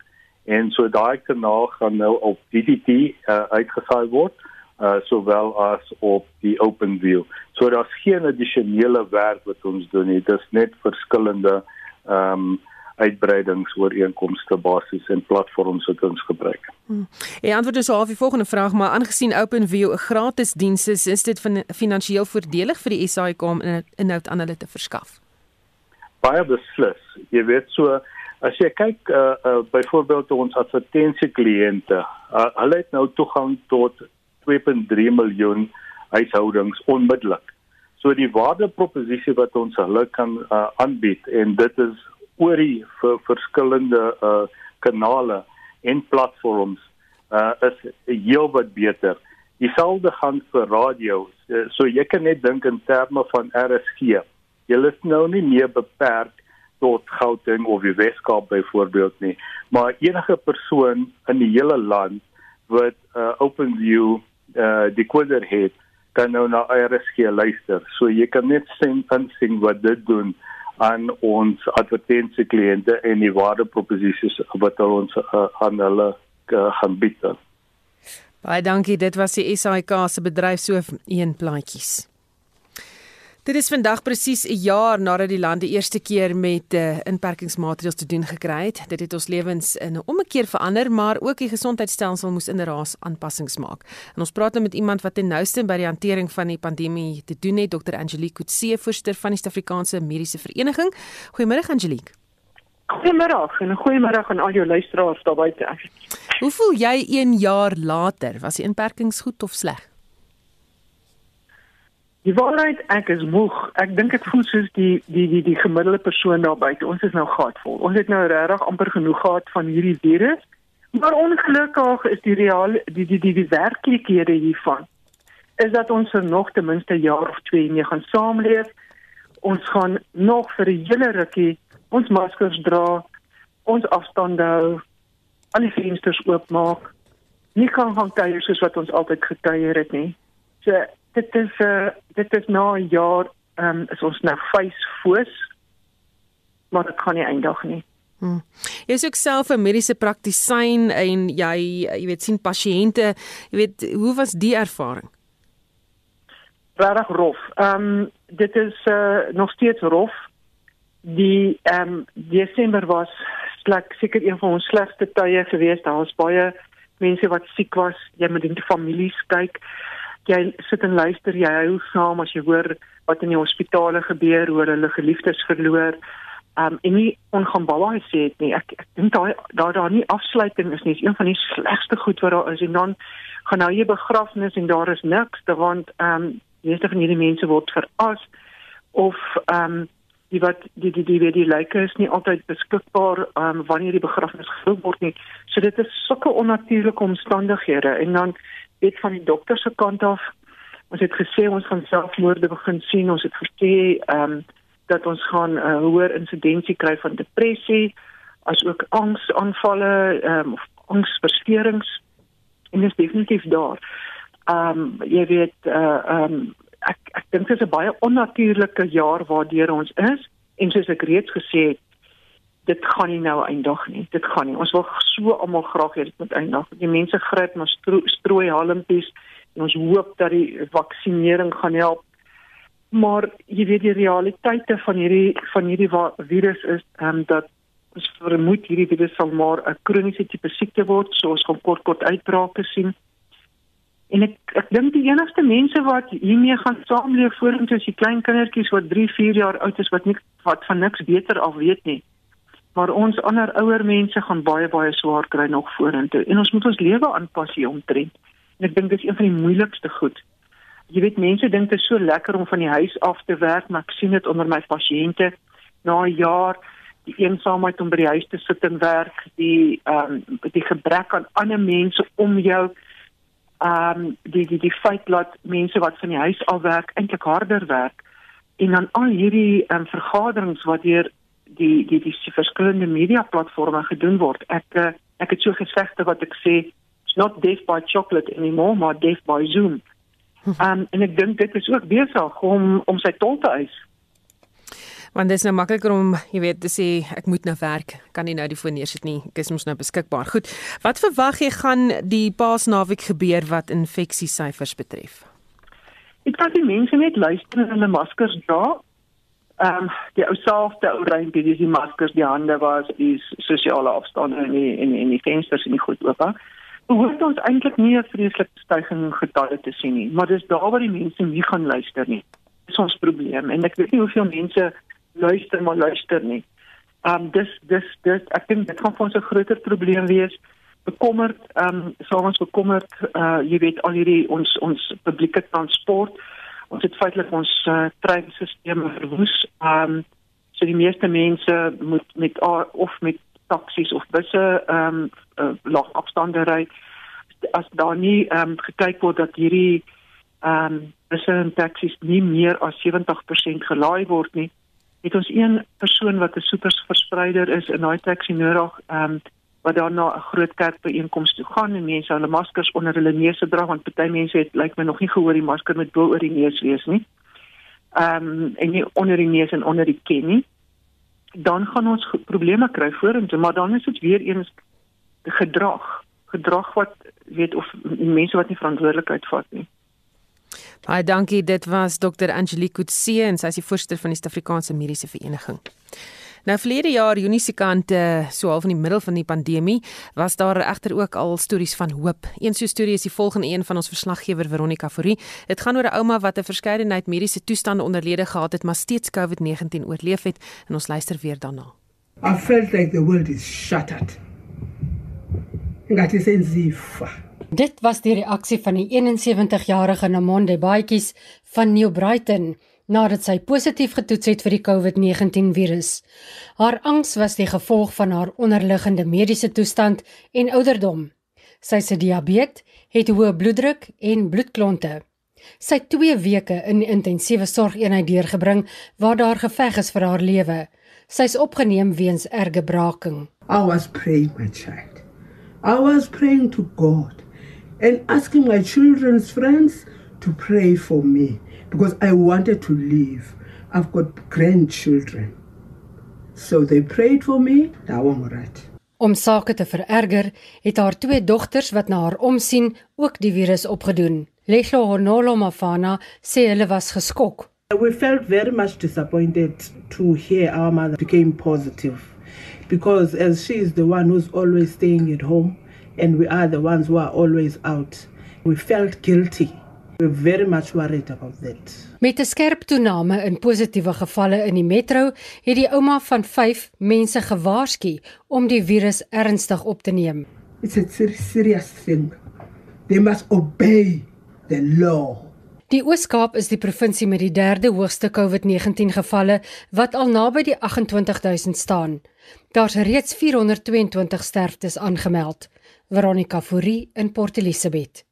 en so daai kanaal gaan nou op DTT uh, uitgesaai word uh sowel as op die OpenView. So daar's geen addisionele werk wat ons doen nie. Dit is net verskillende ehm um, uitbreidingsooreenkomste basies en platforms wat ons gebruik. Hmm. En antwoord is half die volgende vraag, maar aangesien OpenView 'n gratis diens is, is dit van finansiëel voordelig vir die SAIK om inhoud aan hulle te verskaf? Baie beslis. Jy weet so as jy kyk uh, uh byvoorbeeld ons advertensiekliënte, uh, hulle het nou toegang tot 2.3 miljoen huishoudings onmiddellik. So die waardeproposisie wat ons hulle kan uh, aanbied en dit is oor die vir verskillende uh kanale en platforms uh is heel wat beter. Dieselfde gaan vir radio. So jy kan net dink in terme van RSG. Jy is nou nie meer beperk tot Gauteng of die Weskaap byvoorbeeld nie, maar enige persoon in die hele land wat uh OpenView uh decoder het kan nou na RSG luister. So jy kan net sien en sien wat dit doen aan ons advertensiekliënte en die waardeproposisies wat ons uh, aan hulle uh, gaan bied. Baie dankie, dit was die SAIK se bedryfshoof een plaatjies. Dit is vandag presies 'n jaar nadat die land die eerste keer met uh, inperkingsmaatreëls te doen gekry het. Dit het ons lewens in 'n ommekeer verander, maar ook die gesondheidstelsel moes inderdaad aanpassings maak. En ons praat nou met iemand wat ten nouste by die hantering van die pandemie te doen het, Dr. Angelique Kutse, voorsteur van die Suid-Afrikaanse Mediese Vereniging. Goeiemôre Angelique. Goeiemôre en 'n goeiemôre aan al jou luisteraars daar buite. Hoe voel jy 1 jaar later? Was die inperkings goed of sleg? Die waarheid, ek is moeg. Ek dink ek voel soos die die die die gemiddelde persoon daar buite. Ons is nou gatvol. Ons het nou regtig amper genoeg gehad van hierdie virus. Maar ongelukkig is die real die die die, die werklikhede hiervan is dat ons vir nog ten minste jaar of twee mee gaan saamleef. Ons gaan nog vir 'n hele rukkie ons maskers dra, ons afstande hou, al die vensters oopmaak. Nie kan gaan kuier soos wat ons altyd gekuier het nie. So dit is 'n uh, eh, dit is nou 'n jaar ehm um, is ons nou face foos maar dit kan nie eindig nie. Hmm. Jy is ook self 'n mediese praktisyn en jy jy weet sien pasiënte, jy weet hoe was die ervaring? Regtig rof. Ehm um, dit is uh, nog steeds rof. Die ehm um, Desember was slek seker een van ons slegste tye geweest. Daar was baie mense wat siek was. Jy moet in die families kyk jy sit en luister, jy hou saam as jy hoor wat in die hospitale gebeur, hoe hulle geliefdes verloor. Um en nie ongaanbaar sê dit nie. Ek ek dink daai daar daar nie afsluiting is nie. Is een van die slegste goed wat daar is en dan gaan nou jy begrafnis en daar is niks, want um meeste van hierdie mense word veras of um die wat die die die die, die lyke is nie altyd beskikbaar um wanneer die begrafnis gehou word nie. So dit is sulke onnatuurlike omstandighede en dan weet van die dokter se kant af. Ons het gesê ons gaan selfmoorde begin sien. Ons het gesê ehm um, dat ons gaan 'n uh, hoër insidensie kry van depressie as ook angsaanvalle ehm um, of angsversteurings. En dit is definitief daar. Ehm um, jy weet eh uh, ehm um, ek ek dink dit is 'n baie onnatuurlike jaar waardeur ons is en soos ek reeds gesê het dit gaan nie nou eindig nie. Dit gaan nie. Ons wil so almal graag hê dit moet eindig. Die mense gryp na stro strooi halmpies en ons hoop dat die vaksinering gaan help. Maar jy weet die realiteite van hierdie van hierdie virus is ehm um, dat ons vermoed hierdie virus sal maar 'n kroniese tipe siekte word, so ons gaan kort kort uitbrake sien. En ek ek dink die enigste mense wat hiermee gaan saamleef vorentoe is die klein kindertjies wat 3, 4 jaar oud is wat nie wat van niks beter af weet nie maar ons ander ouer mense gaan baie baie swaar kry nog vorentoe en ons moet ons lewe aanpas hier omtrent. En ek dink dis een van die moeilikste goed. Jy weet mense dink dit is so lekker om van die huis af te werk, maar ek sien dit onder my pasiënte. na 'n jaar die eensaamheid om by die huis te sit en werk, die ehm um, die gebrek aan ander mense om jou ehm um, die die die feit dat mense wat van die huis af werk eintlik harder werk en dan al hierdie ehm um, vergaderings wat deur die die die, die verskillende media platforms gedoen word. Ek uh, ek het so gesegde wat ek sê it's not death by chocolate anymore, maar death by Zoom. (laughs) Um, en ek dink dit is ook besig om om sy tol te eis. Want dit is nou makliker om jy weet te sê ek moet nou werk. Kan nie nou die foon neersit nie. Ek is mos nou beskikbaar. Goed wat verwag jy gaan die paasnaweek gebeur wat infeksie syfers betref? Ek kan die mense net luister en hulle maskers dra ehm um, die ou selfde ou reintjie dis die maskers die hande was die sosiale afstand en die en, en die vensters en die goed oop behoort ons eintlik nie 'n vreeslike stygings in getalle te sien nie maar dis daar waar die mense nie gaan luister nie dis ons probleem en ek weet nie hoeveel mense luister maar luister nie. Um dis dis dis ek dink dit gaan vir ons 'n groter probleem wees. Bekommerd um sou ons bekommerd uh jy weet al hierdie ons ons publieke transport. Ons het feitelik ons uh, treinstelsels verwoes. Um so die meeste mense moet met of met taksies of busse um uh, lang afstande ry. As daar nie um gekyk word dat hierdie um busse en taksies nie meer as 70% gelaai word nie het ons een persoon wat 'n super verspreider is in daai taxi nodig, ehm um, wat dan na 'n groot kerkbyeenkoms toe gaan en mense hulle maskers onder hulle neuse dra want party mense het lyk my nog nie gehoor die masker moet bo oor die neus wees nie. Ehm um, en nie onder die neus en onder die kin nie. Dan gaan ons probleme kry vorentoe, maar dan is dit weer eens gedrag, gedrag wat weet of mense wat nie verantwoordelikheid vat nie. Baie dankie. Dit was Dr. Angelique Kutse en sy is die voorsitter van die Suid-Afrikaanse Mediese Vereniging. Nou verlede jaar Junie se kant so half in die middel van die pandemie was daar egter ook al stories van hoop. Een so storie is die volgende een van ons verslaggewer Veronica Fourie. Dit gaan oor 'n ouma wat 'n verskeidenheid mediese toestande onderlede gehad het, maar steeds COVID-19 oorleef het en ons luister weer daarna. I felt like the world is shattered. Ngathi senzifa. Dit was die reaksie van die 71-jarige Namonde Baatjies van New Brighton nadat sy positief getoets het vir die COVID-19 virus. Haar angs was die gevolg van haar onderliggende mediese toestand en ouderdom. Sy se diabetes, het hoë bloeddruk en bloedklonte. Sy het 2 weke in intensiewe sorgeenheid deurgebring waar daar geveg is vir haar lewe. Sy's opgeneem weens erge braaking. I was praying my child. I was praying to God and asking my children's friends to pray for me because I wanted to live. I've got grandchildren. So they prayed for me. Now I'm right. Om sake te vererger, het haar twee dogters wat na haar omsien ook die virus opgedoen. Lehlo Honolo Mafana sê hulle was geskok. We felt very much disappointed to hear our mother became positive because as she is the one who's always staying at home and we are the ones who are always out. We felt guilty. We're very much worried about that. Met 'n skerp toename in positiewe gevalle in die metro, het die ouma van 5 mense gewaarsku om die virus ernstig op te neem. It's a serious thing. They must obey the law. Die Oos-Kaap is die provinsie met die derde hoogste COVID-19 gevalle wat al naby die 28000 staan. Daar's reeds 422 sterftes aangemeld. Veronica Fourie in Port Elizabeth.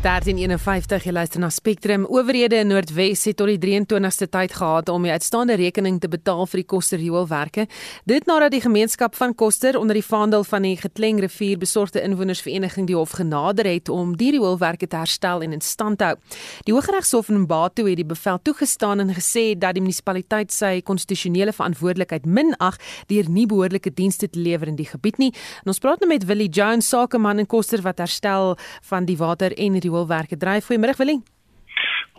1351 jy luister na Spectrum. Owerhede in Noordwes het tot die 23ste tyd gehad om die uitstaande rekening te betaal vir die Koster Rioolwerke. Dit nadat die gemeenskap van Koster onder die vaandel van die Getleng Rivier besorgde inwonersvereniging die hof genader het om die rioolwerke te herstel en in stand te hou. Die Hooggeregshof in Mbato het die bevel toegestaan en gesê dat die munisipaliteit sy konstitusionele verantwoordelikheid minag deur nie behoorlike dienste te lewer in die gebied nie. En ons praat nou met Willie Jones, sakeman in Koster wat herstel van die water en die rioolwerke dryf. Goeiemôre Willie.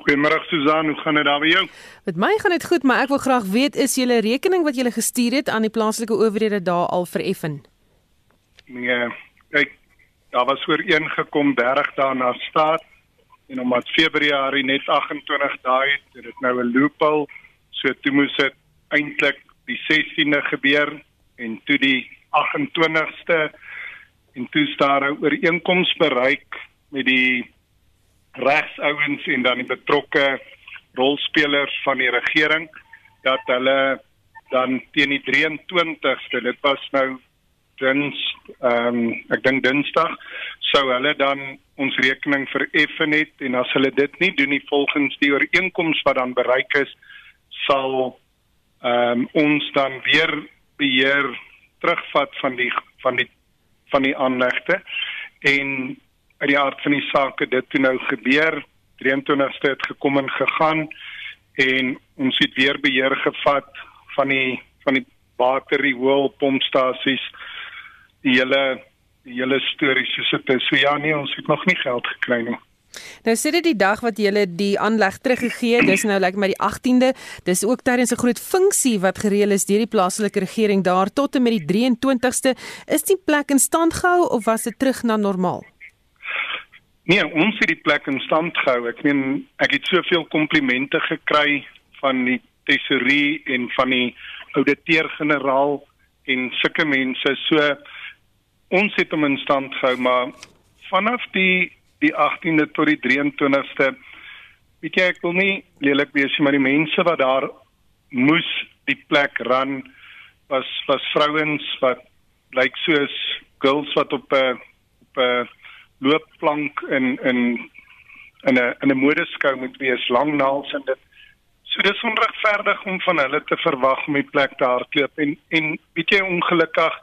Goeiemôre Susan, hoe gaan dit daar by jou? Met my gaan dit goed, maar ek wil graag weet is julle rekening wat julle gestuur het aan die plaaslike owerhede daar al vereffen? Nee, kyk, daar was ooreengekom 30 dae na staat en omdat Februarie net 28 dae het, het dit nou 'n loophole, so toe moes dit eintlik die 16de gebeur en toe die 28ste en toe staar 'n ooreenkoms bereik met die regsouens en dan die betrokke rolspelers van die regering dat hulle dan teen die 23ste dit was nou dins ehm um, ek dink dinsdag sou hulle dan ons rekening vereffen het en as hulle dit nie doen nie volgens die ooreenkoms wat dan bereik is sal ehm um, ons dan weer beheer terugvat van die van die van die aanlegte en uit die aard van die saak dit toe nou gebeur 23ste het gekom en gegaan en ons het weer beheer gevat van die van die water riool pompstasies die hele die hele storie soos dit is so ja nee ons het nog nie geld gekry nie Nou sê dit die dag wat jy die aanleg teruggegee, dis nou lyk like my die 18de. Dis ook tydens 'n groot funksie wat gereël is deur die plaaslike regering daar tot en met die 23ste. Is die plek in stand gehou of was dit terug na normaal? Nee, ons het die plek in stand gehou. Ek meen ek het soveel komplimente gekry van die tesourier en van die ouditeur-generaal en sulke mense. So ons het hom in stand gehou, maar vanaf die die 18de tot die 23ste. Weet jy ek wil nie lelik wees maar die mense wat daar moes die plek ran was was vrouens wat lyk soos girls wat op 'n op 'n loopplank in in in 'n in 'n modeskou moet wees lang naals en dit. So dis onregverdig om van hulle te verwag om die plek te hardloop. En en weet jy ongelukkig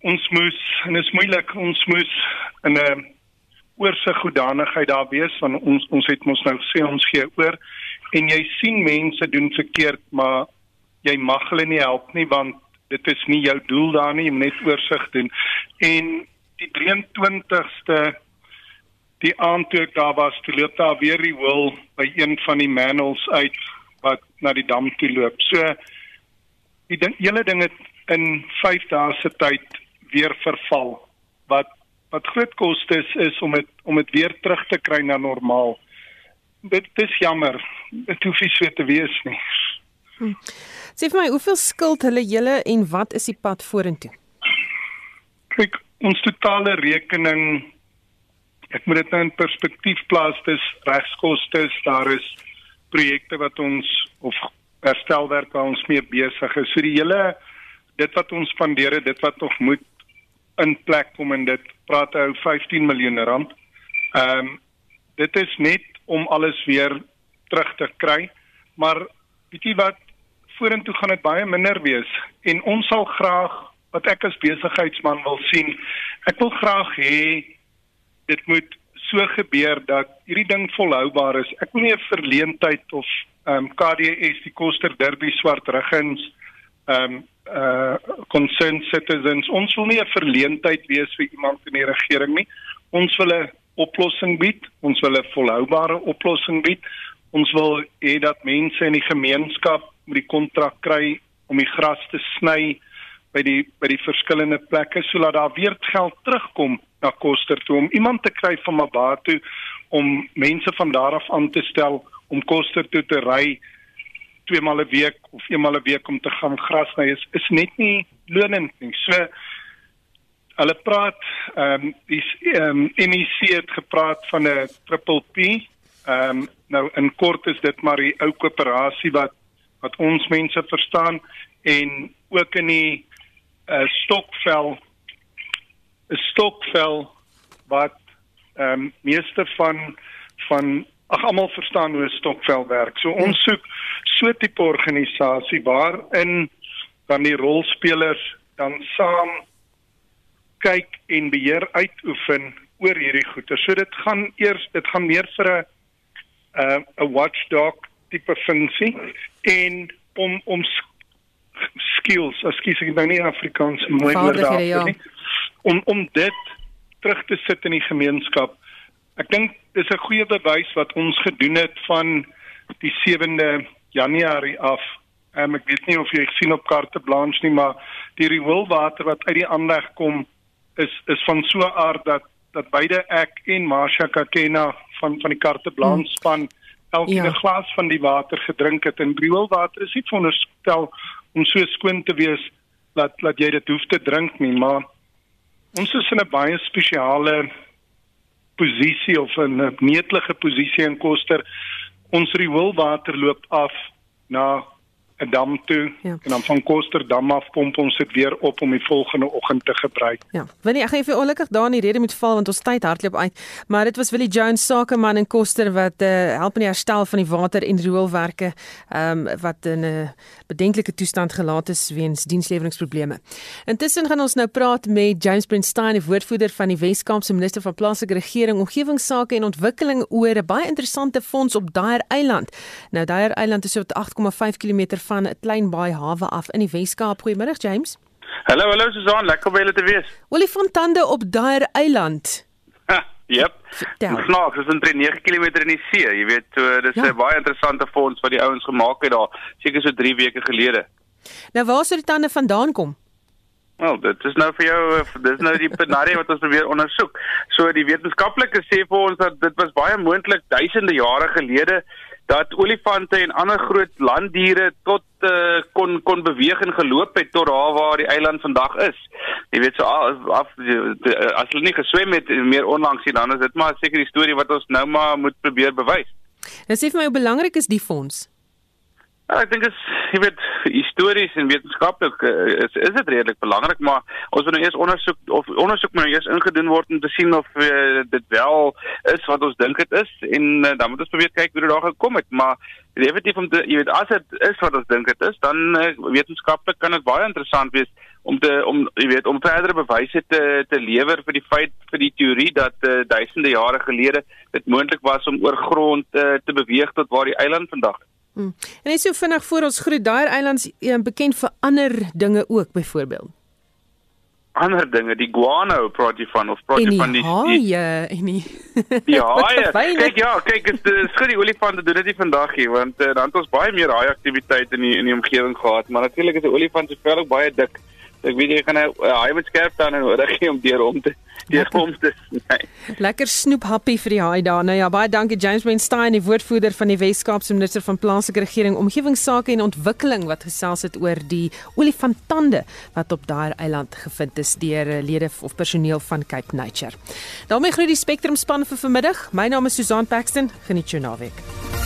ons moes en is moeilik ons moes in 'n oorsig goedanigheid daar wees want ons ons het mos nou sê ons gee oor. En jy sien mense doen verkeerd maar jy mag hulle nie help nie want dit is nie jou doel daar nie om net oorsig doen. En die 23ste die aand toe ek daar was toe loop daar weer die wil by een van die manholes uit wat na die dam toe loop so die ding hele ding het in 5 dae se tyd weer verval wat wat groot kostes is om dit om dit weer terug te kry na normaal. Dit is jammer. Dit hoef nie so te wees nie. Hm. Sê vir my, hoeveel skuld hulle julle en wat is die pad vorentoe? Kyk, ons totale rekening ek moet dit nou in perspektief plaas, dis regskoste, daar is projekte wat ons of herstelwerk waar ons mee besig is. So die hele dit wat ons spandeer het, dit wat nog moet in plek kom en dit praat hy 15 miljoen rand. Ehm um, dit is net om alles weer terug te kry, maar weet jy wat vorentoe gaan dit baie minder wees en ons sal graag wat ek as besigheidsman wil sien, ek wil graag hê dit moet so gebeur dat hierdie ding volhoubaar is. Ek wil nie 'n verleentheid of ehm um, KDS die Koster Derby swart riggings ehm um, uh concerned citizens. Ons wil nie 'n verleentheid wees vir iemand in die regering nie. Ons wil 'n oplossing bied. Ons wil 'n volhoubare oplossing bied. Ons wil hê dat mense in die gemeenskap met die kontrak kry om die gras te sny by die by die verskillende plekke sodat daar weer geld terugkom na Koster toe om iemand te kry van Mabatu om mense van daar af aan te stel om Koster toe te ry twee maal 'n week of een maal 'n week om te gaan gras sny is is net nie lonend nie. So hulle praat ehm um, die ehm um, MEC het gepraat van 'n triple P. Ehm um, nou in kort is dit maar die ou koöperasie wat wat ons mense verstaan en ook in die uh, stokvel 'n stokvel wat ehm um, meeste van van ag almal verstaan hoe 'n stokvel werk. So ons soek so 'n tipe organisasie waarin dan die rolspelers dan saam kyk en beheer uitoefen oor hierdie goeie. So dit gaan eers dit gaan meer vir 'n 'n uh, 'n watchdog tipe funksie en om om skills, ekskuus ek nou nie Afrikaans mooi woord daar ja. nie. Om om dit terug te sit in die gemeenskap. Ek dink dis 'n goeie bewys wat ons gedoen het van die 7de Januarie af. Um, ek weet nie of jy gesien op kaarte blanche nie, maar die rioolwater wat uit die aanleg kom is is van so 'n aard dat dat beide ek en Marsha Kakena van van die kaarte blanche hmm. span elke ja. glas van die water gedrink het en rioolwater is nie veronderstel om so skoon te wees dat dat jy dit hoef te drink nie, maar ons is in 'n baie spesiale posisie of 'n netelige posisie in Koster. Ons rioolwater loop af na dam toe ja. en dan van Kosterdam af pomp ons dit weer op om die volgende oggend te gebruik. Ja. Winnie, ek gaan vir ongelukkig daar in die rede moet val want ons tyd hardloop uit. Maar dit was Willie Jones sakeman in Koster wat uh, help in die herstel van die water en rioolwerke ehm um, wat in 'n uh, bedenklike toestand gelaat is weens diensleweringprobleme. Intussen gaan ons nou praat met James Brinstein, die woordvoerder van die Wes-Kaapse minister van plaaslike regering, omgewingsake en ontwikkeling oor 'n baie interessante fonds op Daer Eiland. Nou Daer Eiland is so 8,5 km van 'n klein baai hawe af in die Wes-Kaap. Goeiemôre James. Hallo, hallo Susan, lekker om julle te wees. Olifantande op Daer Eiland. Jep. Snaaks, dit is 'n 9 km in die see. Jy weet, so dis 'n ja. baie interessante fonds wat die ouens gemaak het daar, seker so 3 weke gelede. Nou waar sou die tande vandaan kom? Wel, dit is nou vir jou dis nou die penarie wat ons probeer ondersoek. So die wetenskaplikes sê vir ons dat dit was baie moontlik duisende jare gelede dat olifante en ander groot landdiere tot uh, kon kon beweeg en geloop het tot daar waar die eiland vandag is. Jy weet so af, af as hulle nie geswem het meer onlangs nie dan is dit maar seker die storie wat ons nou maar moet probeer bewys. Dit sê vir my hoe belangrik is die fonds? Ja, ek dink is jy weet histories en wetenskaplik uh, is is dit redelik belangrik maar ons moet nou eers ondersoek of ondersoek moet nou eers ingedoen word om te sien of uh, dit wel is wat ons dink dit is en uh, dan moet ons probeer kyk hoe dit daar gekom het maar definitief om te jy weet as dit is wat ons dink dit is dan uh, wetenskaplik kan dit baie interessant wees om te om jy weet om verdere bewyse te te lewer vir die feit vir die teorie dat uh, duisende jare gelede dit moontlik was om oor grond uh, te beweeg tot waar die eiland vandag is Hmm. En net so vinnig voor ons groet, daai eilands is um, bekend vir ander dinge ook byvoorbeeld. Ander dinge, die guano praat jy van of praat jy van die haie en die (laughs) Ja, haie. (laughs) Kyk ja, kyk is die skry die olifante doen dit nie vandag hier want uh, dan het ons baie meer haie aktiwiteit in die in die omgewing gehad, maar natuurlik is die olifant se vel ook baie dik. Ek weet jy gaan hy uh, moet skerp dan nodig hê om deur om te deur om te (laughs) sny. Lekker snoep happy vir die haai daar. Nou ja, baie dankie James Weinstein, die woordvoerder van die Wes-Kaapse minister van plaaslike regering, omgewingsake en ontwikkeling wat gesels het oor die olifantande wat op daai eiland gevind is deur eh, lede of personeel van Cape Nature. daarmee groet die Spectrum span vir vanmiddag. My naam is Susan Paxton. Geniet jou naweek.